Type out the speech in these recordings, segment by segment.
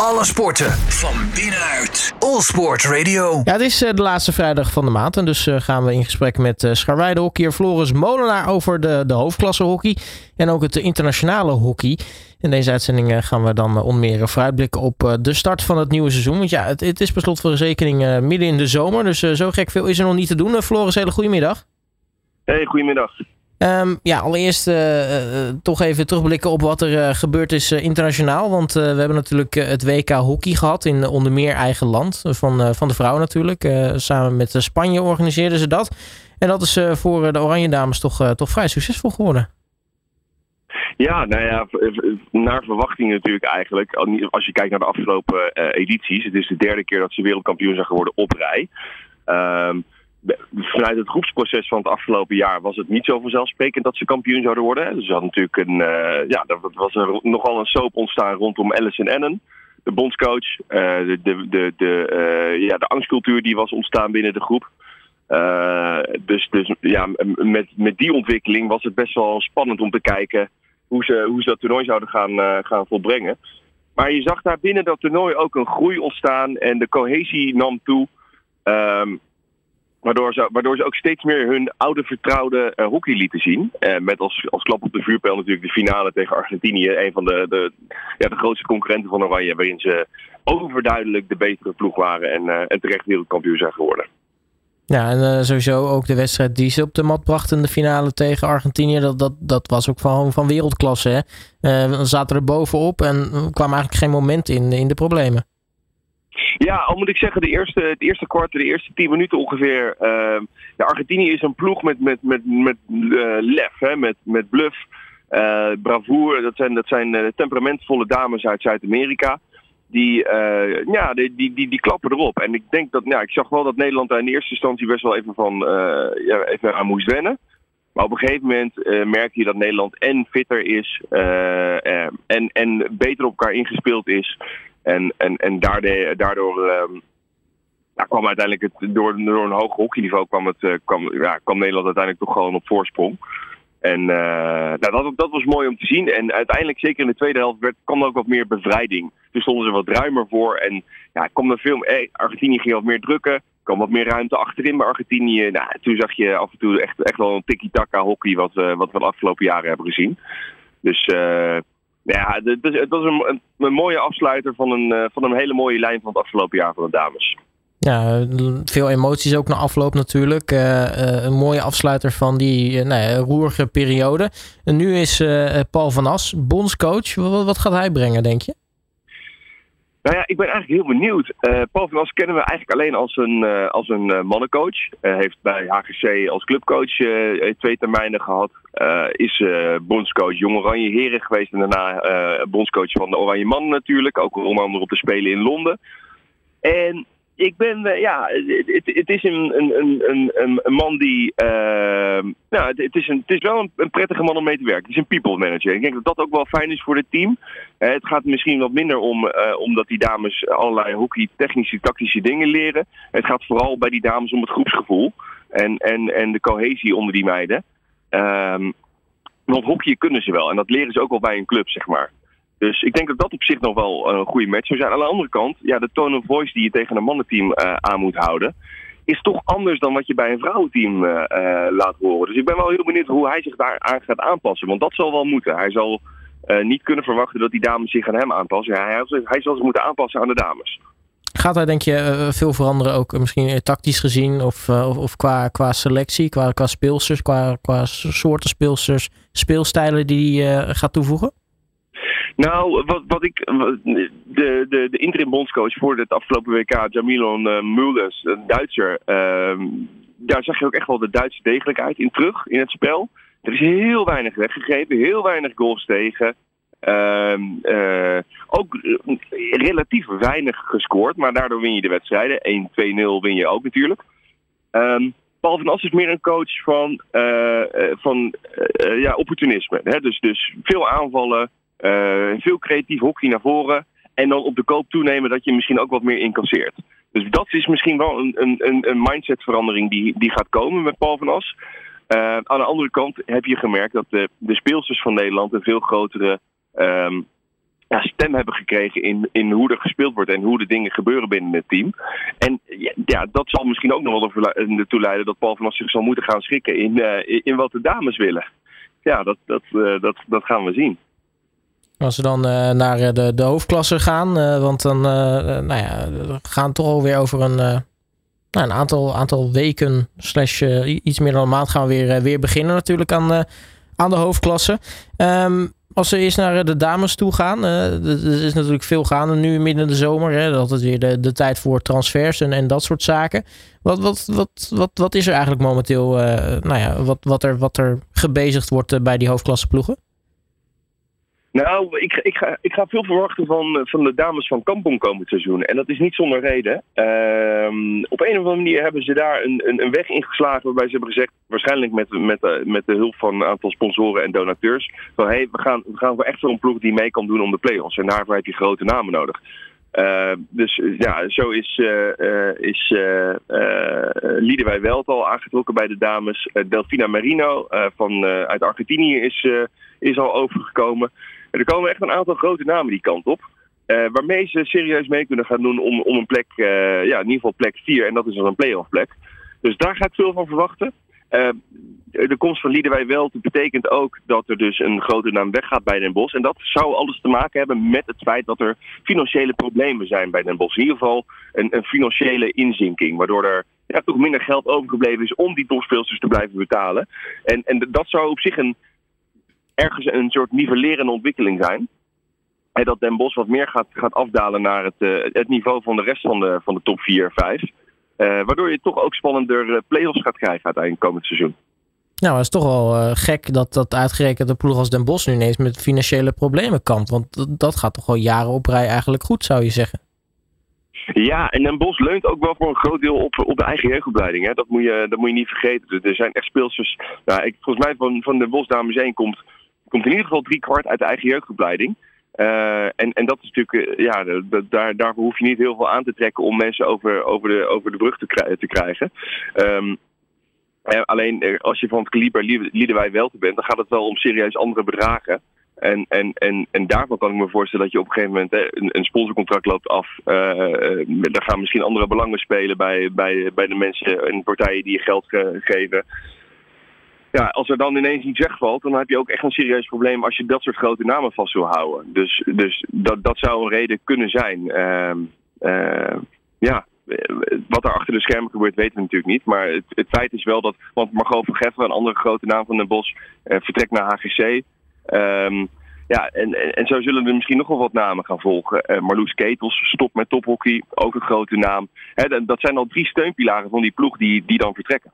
Alle sporten van binnenuit. All Sport Radio. Ja, het is eh, de laatste vrijdag van de maand. En dus eh, gaan we in gesprek met uh, Floris Molenaar over de, de hoofdklasse hockey. En ook het internationale hockey. In deze uitzending gaan we dan onder meer vooruitblikken op de start van het nieuwe seizoen. Want ja, het, het is per slot van rekening midden in de zomer. Dus zo gek veel is er nog niet te doen. Floris, hele goedemiddag. Hey, goedemiddag. Um, ja, allereerst uh, toch even terugblikken op wat er uh, gebeurd is internationaal. Want we hebben natuurlijk het WK hockey gehad in onder meer eigen land. Van, van de vrouwen natuurlijk. samen met Spanje organiseerden ze dat. En dat is voor de Oranje Dames toch, toch vrij succesvol geworden. Ja, nou ja, naar verwachting natuurlijk eigenlijk. Als je kijkt naar de afgelopen edities. Het is de derde keer dat ze wereldkampioen zijn geworden op rij. Um, vanuit het groepsproces van het afgelopen jaar was het niet zo vanzelfsprekend dat ze kampioen zouden worden. Dus had natuurlijk een, uh, ja, er was er nogal een soap ontstaan rondom Alison Ennen, de bondscoach. Uh, de, de, de, uh, ja, de angstcultuur die was ontstaan binnen de groep. dus dus ja, met, met die ontwikkeling was het best wel spannend om te kijken hoe ze, hoe ze dat toernooi zouden gaan, gaan volbrengen. Maar je zag daar binnen dat toernooi ook een groei ontstaan en de cohesie nam toe. Um, Waardoor ze, waardoor ze ook steeds meer hun oude vertrouwde uh, hockey lieten zien. Uh, met als, als klap op de vuurpijl natuurlijk de finale tegen Argentinië. Een van de, de, ja, de grootste concurrenten van Oranje. Waarin ze overduidelijk de betere ploeg waren en, uh, en terecht wereldkampioen zijn geworden. Ja, en sowieso ook de wedstrijd die ze op de mat brachten in de finale tegen Argentinië. Dat, dat, dat was ook van, van wereldklasse. Hè? we zaten er bovenop en kwamen eigenlijk geen moment in, in de problemen. Ja, al moet ik zeggen, de eerste, het eerste kwart, de eerste tien minuten ongeveer. Uh, ja, Argentinië is een ploeg met, met, met, met uh, lef, hè, met, met bluff, uh, bravoure. Dat zijn, dat zijn uh, temperamentvolle dames uit Zuid-Amerika. Die, ja, die, die, die, klappen erop. En ik denk dat, ja, ik zag wel dat Nederland daar in eerste instantie best wel even, van, ja, even aan moest wennen. Maar op een gegeven moment merk je dat Nederland en fitter is en, en beter op elkaar ingespeeld is. En, en, en daardoor, daardoor um, kwam uiteindelijk het, door, door een hoog hockeyniveau kwam, het, uh, kwam, ja, kwam Nederland uiteindelijk toch gewoon op voorsprong. En uh, nou, dat, dat was mooi om te zien. En uiteindelijk, zeker in de tweede helft, werd, kwam er ook wat meer bevrijding. Toen stonden ze wat ruimer voor. En ja, kwam er veel. Hey, Argentinië ging wat meer drukken. kwam wat meer ruimte achterin bij Argentinië. Nou, toen zag je af en toe echt, echt wel een tiki-taka hockey, wat, wat we de afgelopen jaren hebben gezien. Dus uh, ja, het was een, een, mooie afsluiter van een, eh, van een hele mooie lijn van het afgelopen jaar van de dames. Ja, veel emoties ook na afloop natuurlijk. Uh, uh, een mooie afsluiter van die nou roerige periode. En nu is Paul van As bondscoach. Wat, wat, gaat hij brengen, denk je? Nou ja, ik ben eigenlijk heel benieuwd. Uh, Paul van As kennen we eigenlijk alleen als een, uh, als een uh, mannencoach. heeft bij HGC als clubcoach twee termijnen gehad. is bondscoach Jong Oranje Heren geweest en daarna bondscoach van de Oranje Mannen natuurlijk. Ook om andere op te spelen in Londen. En ik ben, uh, ja, het, is een, een, een, een, man die, uh, nou, het, is is wel een, prettige man om mee te werken. Het is een people manager. Ik denk dat dat ook wel fijn is voor het team. Uh, het gaat misschien wat minder om, omdat die dames allerlei hockey, technische, tactische dingen leren. Het gaat vooral bij die dames om het groepsgevoel en, en, en de cohesie onder die meiden. Um, want hockey kunnen ze wel en dat leren ze ook wel bij een club, zeg maar. Dus ik denk dat dat op zich nog wel een goede match zou zijn. Aan de andere kant, ja, de tone of voice die je tegen een mannenteam uh, aan moet houden, is toch anders dan wat je bij een vrouwenteam uh, uh, laat horen. Dus ik ben wel heel benieuwd hoe hij zich daar aan gaat aanpassen. Want dat zal wel moeten. Hij zal niet kunnen verwachten dat die dames zich aan hem aanpassen. Ja, hij, hij, zal zich moeten aanpassen aan de dames. Gaat hij denk je veel veranderen, ook misschien tactisch gezien of, of, of, qua, qua selectie, qua, qua speelsters, qua, qua soorten speelsters, speelstijlen die hij gaat toevoegen? Nou, wat, wat ik. De, de, de interim bondscoach voor het afgelopen WK, Jamilon uh, Mulders, een Duitser. Uh, daar zag je ook echt wel de Duitse degelijkheid in terug in het spel. Er is heel weinig weggegeven, heel weinig goals tegen. Uh, uh, ook relatief weinig gescoord, maar daardoor win je de wedstrijden. 1-2-0 win je ook natuurlijk. Um, Paul van As is meer een coach van, van ja, opportunisme. Hè? Dus, dus veel aanvallen, veel creatief hockey naar voren. En dan op de koop toenemen dat je misschien ook wat meer incasseert. Dus dat is misschien wel een, een, een mindsetverandering die, die gaat komen met Paul van As. Uh, aan de andere kant heb je gemerkt dat de, de speelsters van Nederland een veel grotere um, ja, stem hebben gekregen in, in hoe er gespeeld wordt en hoe de dingen gebeuren binnen het team. En ja, dat zal misschien ook nog wel ertoe leiden dat Paul van As zich zal moeten gaan schikken in, uh, in wat de dames willen. Ja, dat, dat, dat, dat gaan we zien. Als we dan uh, naar de, de hoofdklasse gaan, want dan nou ja, we gaan toch alweer over een, nou, een aantal, aantal weken, slash iets meer dan een maand gaan we weer, weer beginnen natuurlijk aan, aan de hoofdklasse. Um, als we eerst naar de dames toe gaan. Er is natuurlijk veel gaande nu midden in de zomer. Hè, dat is weer de, de tijd voor transfers en, dat soort zaken. Wat, wat, wat, wat, wat is er eigenlijk momenteel? Nou ja, wat, wat, er, wat er gebezigd wordt bij die hoofdklasse ploegen? Nou, ik, ik, ga, ik ga veel verwachten van, van de dames van Kampong komend seizoen. En dat is niet zonder reden. Ehm, op een of andere manier hebben ze daar een, een, een, weg ingeslagen waarbij ze hebben gezegd, waarschijnlijk met, met, eh, met de hulp van een aantal sponsoren en donateurs, van hey, we gaan, we gaan voor echt voor een ploeg die mee kan doen om de play-offs. En daarvoor heb je grote namen nodig. Uh, dus ja, zo is, uh, uh, is Liedewij Welt al aangetrokken bij de dames. Delfina Marino van, uit Argentinië is, is al overgekomen er komen echt een aantal grote namen die kant op. Uh, waarmee ze serieus mee kunnen gaan doen om, om een plek, uh, ja, in ieder geval plek 4. En dat is dan een playoff plek. Dus daar ga ik veel van verwachten. Uh, de komst van Liedewij Welt betekent ook dat er dus een grote naam weggaat bij Den Bosch. En dat zou alles te maken hebben met het feit dat er financiële problemen zijn bij Den Bosch. In ieder geval een, een financiële inzinking, waardoor er ja, toch minder geld overgebleven is om die topspeelsters te blijven betalen. En, en dat zou op zich een, ergens een soort nivellerende ontwikkeling zijn. En dat Den Bosch wat meer gaat, gaat afdalen naar het, uh, het niveau van de rest van de, van de top 4, 5. Uh, waardoor je toch ook spannender uh, play-offs gaat krijgen uiteindelijk komend seizoen. Nou, het is toch wel uh, gek dat dat uitgerekend de ploeg als Den Bosch nu ineens met financiële problemen kampt. Want dat gaat toch al jaren op rij eigenlijk goed, zou je zeggen. Ja, en Den Bosch leunt ook wel voor een groot deel op, op de eigen jeugdopleiding. Hè. Dat, moet je, dat moet je niet vergeten. Er zijn echt speelsters. Nou, ik, volgens mij van, van de Bosch Dames 1 komt komt in ieder geval drie kwart uit de eigen jeugdopleiding. Uh, en, en dat is natuurlijk, uh, ja, daar, daarvoor hoef je niet heel veel aan te trekken om mensen over, over, de, over de brug te, te krijgen. Um, alleen als je van het kaliber Liedewij Welte bent, dan gaat het wel om serieus andere bedragen. En, en, en, en daarvan kan ik me voorstellen dat je op een gegeven moment een, een sponsorcontract loopt af. Uh, daar gaan misschien andere belangen spelen bij, bij, bij de mensen en partijen die je geld ge geven als er dan ineens iets wegvalt, dan heb je ook echt een serieus probleem als je dat soort grote namen vast wil houden. Dus, dus dat, dat zou een reden kunnen zijn. Uh, uh, ja, wat er achter de schermen gebeurt, weten we natuurlijk niet. Maar het, het feit is wel dat, want Margot van Geffen, een andere grote naam van Den Bos, uh, vertrekt naar HGC. Ehm, ja, en, en, en, zo zullen er misschien nog wel wat namen gaan volgen. Uh, Marloes Ketels stopt met tophockey, ook een grote naam. Dat zijn al drie steunpilaren van die ploeg die, die dan vertrekken.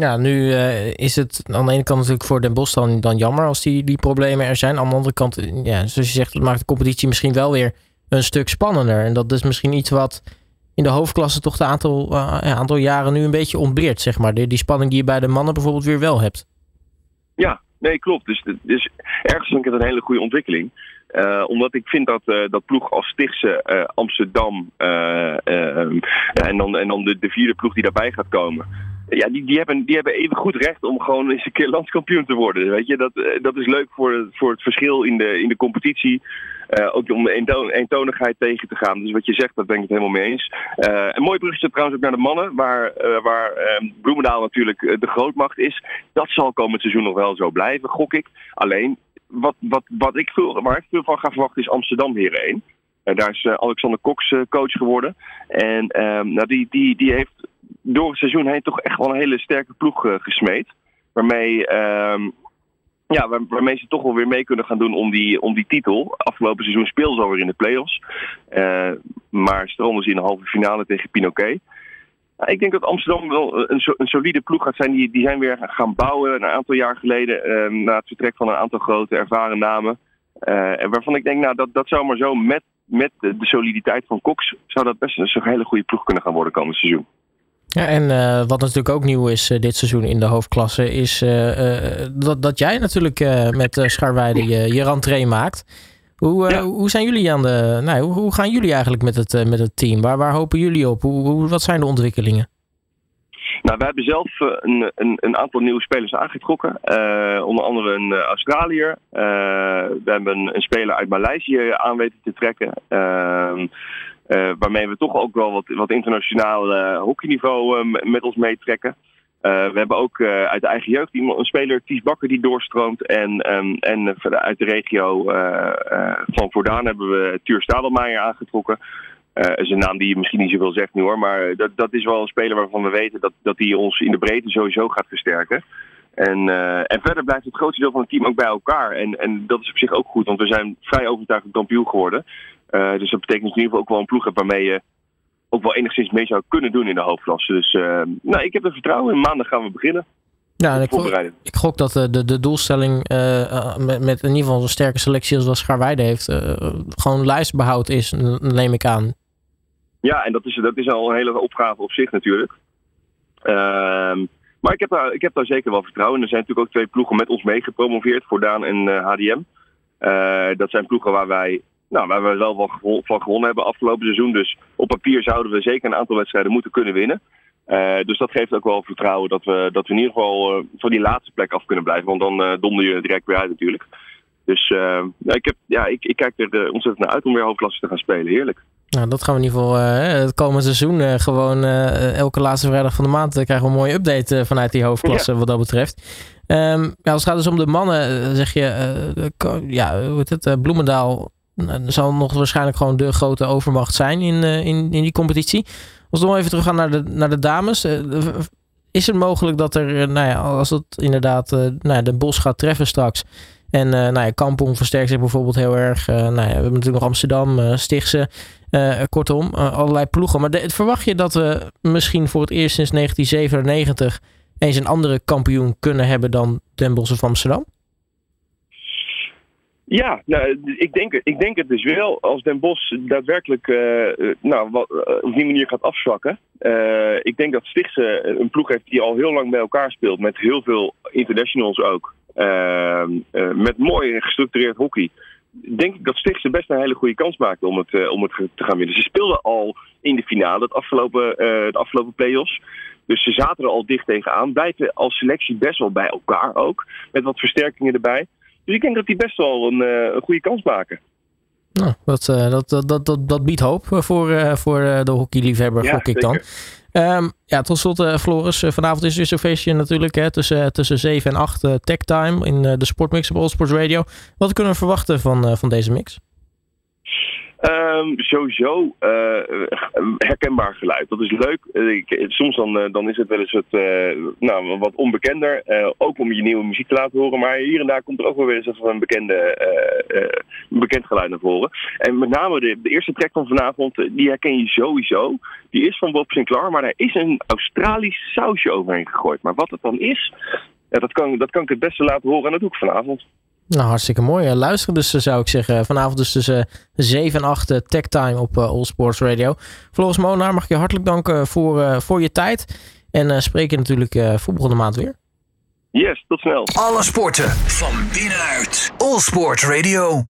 Ja, nu uh, is het aan de ene kant natuurlijk voor Den Bosch dan, dan jammer als die, die problemen er zijn. Aan de andere kant, ja, zoals je zegt, maakt de competitie misschien wel weer een stuk spannender. En dat is misschien iets wat in de hoofdklasse toch de aantal, uh, aantal jaren nu een beetje ontbeert, zeg maar. Die, die spanning die je bij de mannen bijvoorbeeld weer wel hebt. Ja, nee, klopt. Dus, dus ergens vind ik het een hele goede ontwikkeling. Omdat ik vind dat, dat ploeg als Stichtse, Amsterdam en dan, en dan de, de vierde ploeg die daarbij gaat komen ja, die, die, hebben, die hebben even goed recht om gewoon eens een keer landskampioen te worden. Weet je? Dat, eh, dat is leuk voor, voor het verschil in de, in de competitie. Uh, ook om de eentonigheid tegen te gaan. Dus wat je zegt, dat ben ik het helemaal mee eens. Uh, een mooi bruggetje trouwens ook naar de mannen, waar, waar ehm, Bloemendaal natuurlijk de grootmacht is. Dat zal komend seizoen nog wel zo blijven, gok ik. Alleen, wat, wat, wat ik veel, waar ik veel van ga verwachten is Amsterdam hierheen. Daar is Alexander Cox coach geworden. En ehm, nou, die, die, die heeft door het seizoen heen toch echt wel een hele sterke ploeg gesmeed. Waarmee, uh, ja, waar, waarmee ze toch wel weer mee kunnen gaan doen om die, om die titel. Afgelopen seizoen speelden ze alweer in de play-offs. Maar stroomden ze in de halve finale tegen Pinoquet. Ik denk dat Amsterdam wel een, solide ploeg gaat zijn. Die, die zijn weer gaan bouwen een aantal jaar geleden. Uh, na het vertrek van een aantal grote ervaren namen. En waarvan ik denk, nou, dat, dat zou maar zo met, met de, de soliditeit van Cox... zou dat best een, hele goede ploeg kunnen gaan worden komend seizoen. Ja, en uh, wat natuurlijk ook nieuw is uh, dit seizoen in de hoofdklasse, is uh, dat, dat jij natuurlijk met Scharweide je, je rentree maakt. Hoe, ja. hoe zijn jullie aan de. Nou, hoe, hoe, gaan jullie eigenlijk met het, met het team? Waar, waar hopen jullie op? Hoe, hoe, wat zijn de ontwikkelingen? Nou, we hebben zelf een, een, een aantal nieuwe spelers aangetrokken. onder andere een Australiër. we hebben een, speler uit Maleisië aan weten te trekken. Ehm, waarmee we toch ook wel wat, wat internationaal hockeyniveau met ons meetrekken. We hebben ook uit de eigen jeugd iemand, een speler, Ties Bakker, die doorstroomt. En, um, en uit de regio van Voordaan hebben we Tuur Stadelmaier aangetrokken. Dat is een naam die je misschien niet zoveel zegt nu hoor. Maar dat, dat is wel een speler waarvan we weten dat, dat hij ons in de breedte sowieso gaat versterken. En, en verder blijft het grootste deel van het team ook bij elkaar. En, en dat is op zich ook goed, want we zijn vrij overtuigend kampioen geworden. dus dat betekent in ieder geval ook wel een ploeg hebt waarmee je ook wel enigszins mee zou kunnen doen in de hoofdklasse. Dus uh, nou, ik heb er vertrouwen in. Maandag gaan we beginnen. Ja, ik, gok, ik gok dat de, de, de doelstelling uh, met, met in ieder geval een sterke selectie zoals Scharweide heeft, uh, gewoon lijstbehoud is, neem ik aan. Ja, en dat is, dat is al een hele opgave op zich natuurlijk. Ehm, maar ik heb, daar, ik heb daar zeker wel vertrouwen in. Er zijn natuurlijk ook twee ploegen met ons meegepromoveerd, voor Daan en HDM. dat zijn ploegen waar wij nou, waar we wel van gewonnen hebben afgelopen seizoen. Dus op papier zouden we zeker een aantal wedstrijden moeten kunnen winnen. Uh, dus dat geeft ook wel vertrouwen dat we, dat we in ieder geval uh, van die laatste plek af kunnen blijven. Want dan uh, donder je direct weer uit natuurlijk. Dus ja, ik, heb, ja, ik, ik kijk er ontzettend naar uit om weer hoofdklasse te gaan spelen. Heerlijk. Nou, dat gaan we in ieder geval het komende seizoen gewoon elke laatste vrijdag van de maand krijgen we een mooie update vanuit die hoofdklasse wat dat betreft. Um, ja, als het gaat dus om de mannen, zeg je, ja, hoe heet het, Bloemendaal zal nog waarschijnlijk gewoon de grote overmacht zijn in, in, in die competitie. Als we nog even teruggaan naar de, naar de dames. Is het mogelijk dat er, nou ja, als het inderdaad nou ja, de Bos gaat treffen straks. En nou ja, Kampong versterkt zich bijvoorbeeld heel erg. Nou ja, we hebben natuurlijk nog Amsterdam, Stichtse. kortom, allerlei ploegen. Maar verwacht je dat we misschien voor het eerst sinds 1997 eens een andere kampioen kunnen hebben dan Den Bosch of Amsterdam? Ja, nou, ik, denk, ik denk het dus wel. Als Den Bos daadwerkelijk uh, nou, wat, uh, op die manier gaat afzwakken. Ik denk dat Stichtse een ploeg heeft die al heel lang bij elkaar speelt. Met heel veel internationals ook. met mooi gestructureerd hockey. Denk ik dat Stichtse best een hele goede kans maakte om het, om het te gaan winnen. Ze speelden al in de finale het afgelopen, de afgelopen play-offs. Dus ze zaten er al dicht tegenaan. Blijven als selectie best wel bij elkaar ook. Met wat versterkingen erbij. Dus ik denk dat die best wel een, een goede kans maken. Nou, dat, uh, dat, dat, dat, dat biedt hoop voor, uh, voor de hockeyliefhebber, ja, gok ik dan. Um, ja, tot slot, Floris. vanavond is er een feestje natuurlijk hè, tussen, tussen 7 en 8 tech time in de Sportmix op All Sports Radio. Wat kunnen we verwachten van, van deze mix? Um, sowieso uh, herkenbaar geluid. Dat is leuk. Ik, soms dan, dan is het wel eens wat, nou, wat onbekender. ook om je nieuwe muziek te laten horen. Maar hier en daar komt er ook wel weer eens een, bekende, bekend geluid naar voren. En met name de, de, eerste track van vanavond, die herken je sowieso. Die is van Bob Sinclair, maar daar is een Australisch sausje overheen gegooid. Maar wat het dan is, dat, kan, dat kan ik het beste laten horen en dat doe ik vanavond. Nou, hartstikke mooi. Luisteren dus eh, zou ik zeggen. Vanavond dus tussen 7 en 8 eh, Tech Time op All Sports Radio. Floris Monaar, mag ik je hartelijk danken voor, voor je tijd. En spreken natuurlijk uh, volgende maand weer. Yes, tot snel. Alle sporten van binnenuit. All Sports Radio.